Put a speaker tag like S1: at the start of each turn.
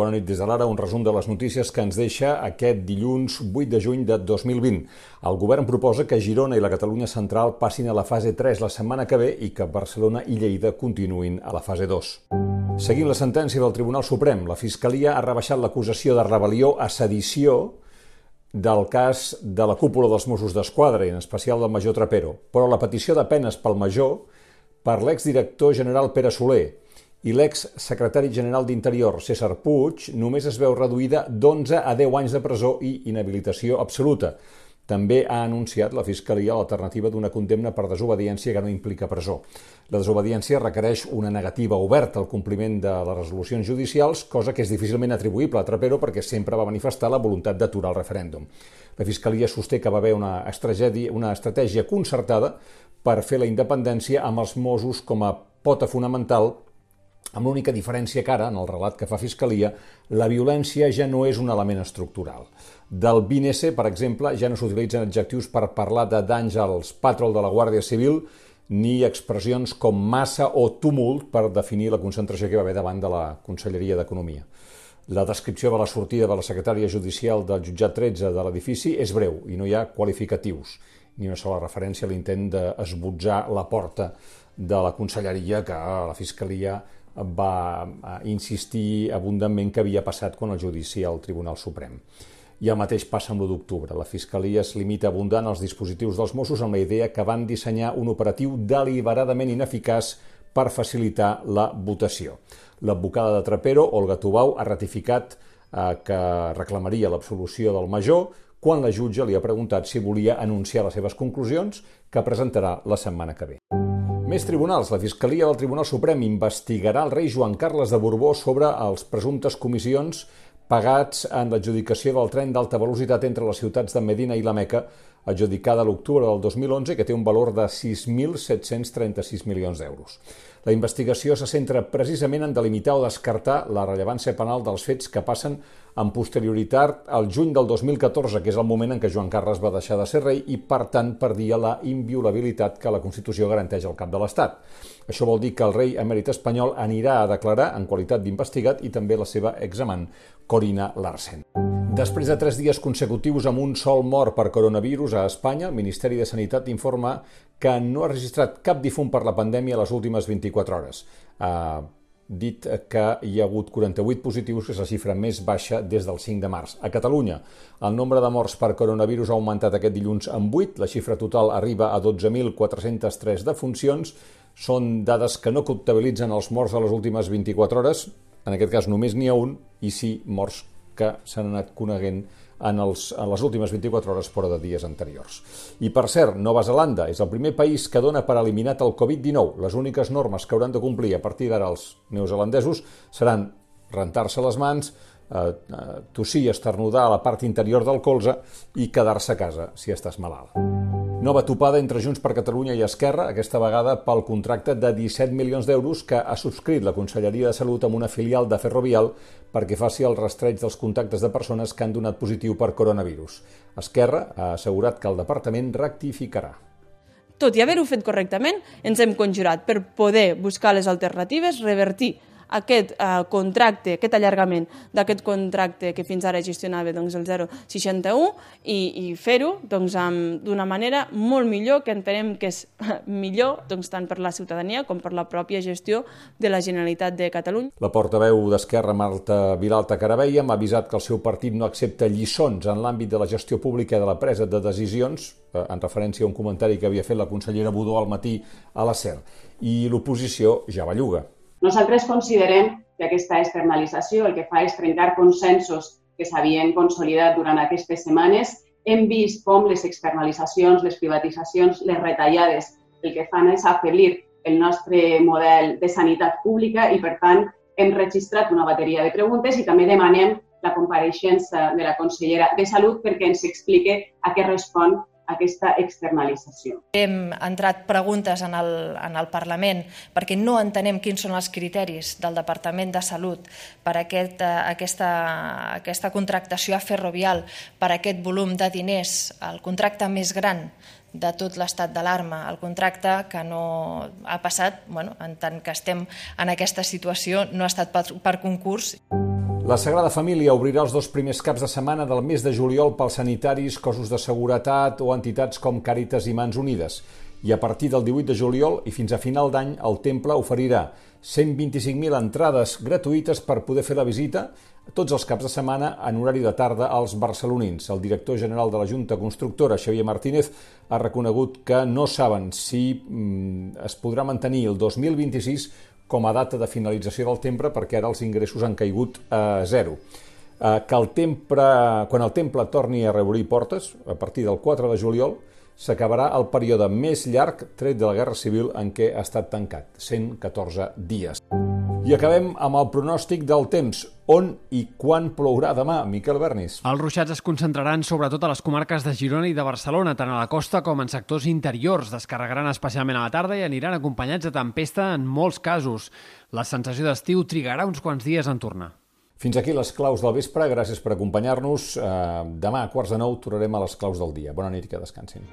S1: Bona nit des de l'ara, un resum de les notícies que ens deixa aquest dilluns 8 de juny de 2020. El govern proposa que Girona i la Catalunya central passin a la fase 3 la setmana que ve i que Barcelona i Lleida continuïn a la fase 2. Seguint la sentència del Tribunal Suprem, la Fiscalia ha rebaixat l'acusació de rebel·lió a sedició del cas de la cúpula dels Mossos d'Esquadra, i en especial del major Trapero, però la petició de penes pel major per l'exdirector general Pere Soler, i l'ex-secretari general d'Interior, César Puig, només es veu reduïda d'11 a 10 anys de presó i inhabilitació absoluta. També ha anunciat la Fiscalia l'alternativa d'una condemna per desobediència que no implica presó. La desobediència requereix una negativa oberta al compliment de les resolucions judicials, cosa que és difícilment atribuïble a Trapero perquè sempre va manifestar la voluntat d'aturar el referèndum. La Fiscalia sosté que va haver una estratègia, una estratègia concertada per fer la independència amb els Mossos com a pota fonamental amb l'única diferència que ara, en el relat que fa Fiscalia, la violència ja no és un element estructural. Del BNS, per exemple, ja no s'utilitzen adjectius per parlar de danys als patrol de la Guàrdia Civil ni expressions com massa o tumult per definir la concentració que va haver davant de la Conselleria d'Economia. La descripció de la sortida de la secretària judicial del jutjat 13 de l'edifici és breu i no hi ha qualificatius, ni una sola referència a l'intent d'esbotzar la porta de la conselleria que la Fiscalia va eh, insistir abundantment que havia passat quan el judici al Tribunal Suprem. I el mateix passa amb l'1 d'octubre. La Fiscalia es limita abundant als dispositius dels Mossos amb la idea que van dissenyar un operatiu deliberadament ineficaç per facilitar la votació. L'advocada de Trapero, Olga Tubau, ha ratificat eh, que reclamaria l'absolució del major quan la jutge li ha preguntat si volia anunciar les seves conclusions que presentarà la setmana que ve. Més tribunals. La Fiscalia del Tribunal Suprem investigarà el rei Joan Carles de Borbó sobre els presumptes comissions pagats en l'adjudicació del tren d'alta velocitat entre les ciutats de Medina i la Meca, adjudicada a l'octubre del 2011, que té un valor de 6.736 milions d'euros. La investigació se centra precisament en delimitar o descartar la rellevància penal dels fets que passen amb posterioritat al juny del 2014, que és el moment en què Joan Carles va deixar de ser rei i, per tant, perdia la inviolabilitat que la Constitució garanteix al cap de l'Estat. Això vol dir que el rei emèrit espanyol anirà a declarar en qualitat d'investigat i també la seva examant, Corina Larsen. Després de tres dies consecutius amb un sol mort per coronavirus a Espanya, el Ministeri de Sanitat informa que no ha registrat cap difunt per la pandèmia les últimes 24 hores. Ha dit que hi ha hagut 48 positius, que és la xifra més baixa des del 5 de març. A Catalunya, el nombre de morts per coronavirus ha augmentat aquest dilluns en 8, la xifra total arriba a 12.403 defuncions, són dades que no comptabilitzen els morts de les últimes 24 hores, en aquest cas només n'hi ha un, i sí morts que s'han anat coneguent en, els, en les últimes 24 hores fora de dies anteriors. I per cert, Nova Zelanda és el primer país que dona per eliminat el Covid-19. Les úniques normes que hauran de complir a partir d'ara els neozelandesos seran rentar-se les mans, eh, eh, tossir i esternudar a la part interior del colze i quedar-se a casa si estàs malalt. Nova topada entre Junts per Catalunya i Esquerra, aquesta vegada pel contracte de 17 milions d'euros que ha subscrit la Conselleria de Salut amb una filial de Ferrovial perquè faci el rastreig dels contactes de persones que han donat positiu per coronavirus. Esquerra ha assegurat que el departament rectificarà.
S2: Tot i haver-ho fet correctament, ens hem conjurat per poder buscar les alternatives, revertir aquest eh, contracte, aquest allargament d'aquest contracte que fins ara gestionava doncs, el 061 i, i fer-ho doncs, d'una manera molt millor, que entenem que és millor doncs, tant per la ciutadania com per la pròpia gestió de la Generalitat de Catalunya.
S1: La portaveu d'Esquerra, Marta Vilalta Caraveia, m'ha avisat que el seu partit no accepta lliçons en l'àmbit de la gestió pública de la presa de decisions, eh, en referència a un comentari que havia fet la consellera Budó al matí a la SER. I l'oposició ja belluga.
S3: Nosaltres considerem que aquesta externalització el que fa és trencar consensos que s'havien consolidat durant aquestes setmanes. Hem vist com les externalitzacions, les privatitzacions, les retallades, el que fan és afeblir el nostre model de sanitat pública i, per tant, hem registrat una bateria de preguntes i també demanem la compareixença de la consellera de Salut perquè ens explique a què respon aquesta externalització.
S4: Hem entrat preguntes en el, en el Parlament perquè no entenem quins són els criteris del Departament de Salut per aquest, eh, aquesta, aquesta contractació a ferrovial, per aquest volum de diners, el contracte més gran de tot l'estat d'alarma, el contracte que no ha passat, bueno, en tant que estem en aquesta situació, no ha estat per, per concurs.
S1: La Sagrada Família obrirà els dos primers caps de setmana del mes de juliol pels sanitaris, cossos de seguretat o entitats com Càritas i Mans Unides. I a partir del 18 de juliol i fins a final d'any, el temple oferirà 125.000 entrades gratuïtes per poder fer la visita tots els caps de setmana en horari de tarda als barcelonins. El director general de la Junta Constructora, Xavier Martínez, ha reconegut que no saben si mm, es podrà mantenir el 2026 com a data de finalització del temple perquè ara els ingressos han caigut a zero. Eh, que el temple, quan el temple torni a reobrir portes, a partir del 4 de juliol, s'acabarà el període més llarg tret de la Guerra Civil en què ha estat tancat, 114 dies. I acabem amb el pronòstic del temps. On i quan plourà demà, Miquel Bernis?
S5: Els ruixats es concentraran sobretot a les comarques de Girona i de Barcelona, tant a la costa com en sectors interiors. Descarregaran especialment a la tarda i aniran acompanyats de tempesta en molts casos. La sensació d'estiu trigarà uns quants dies en tornar.
S1: Fins aquí les claus del vespre. Gràcies per acompanyar-nos. Eh, demà a quarts de nou tornarem a les claus del dia. Bona nit i que descansin.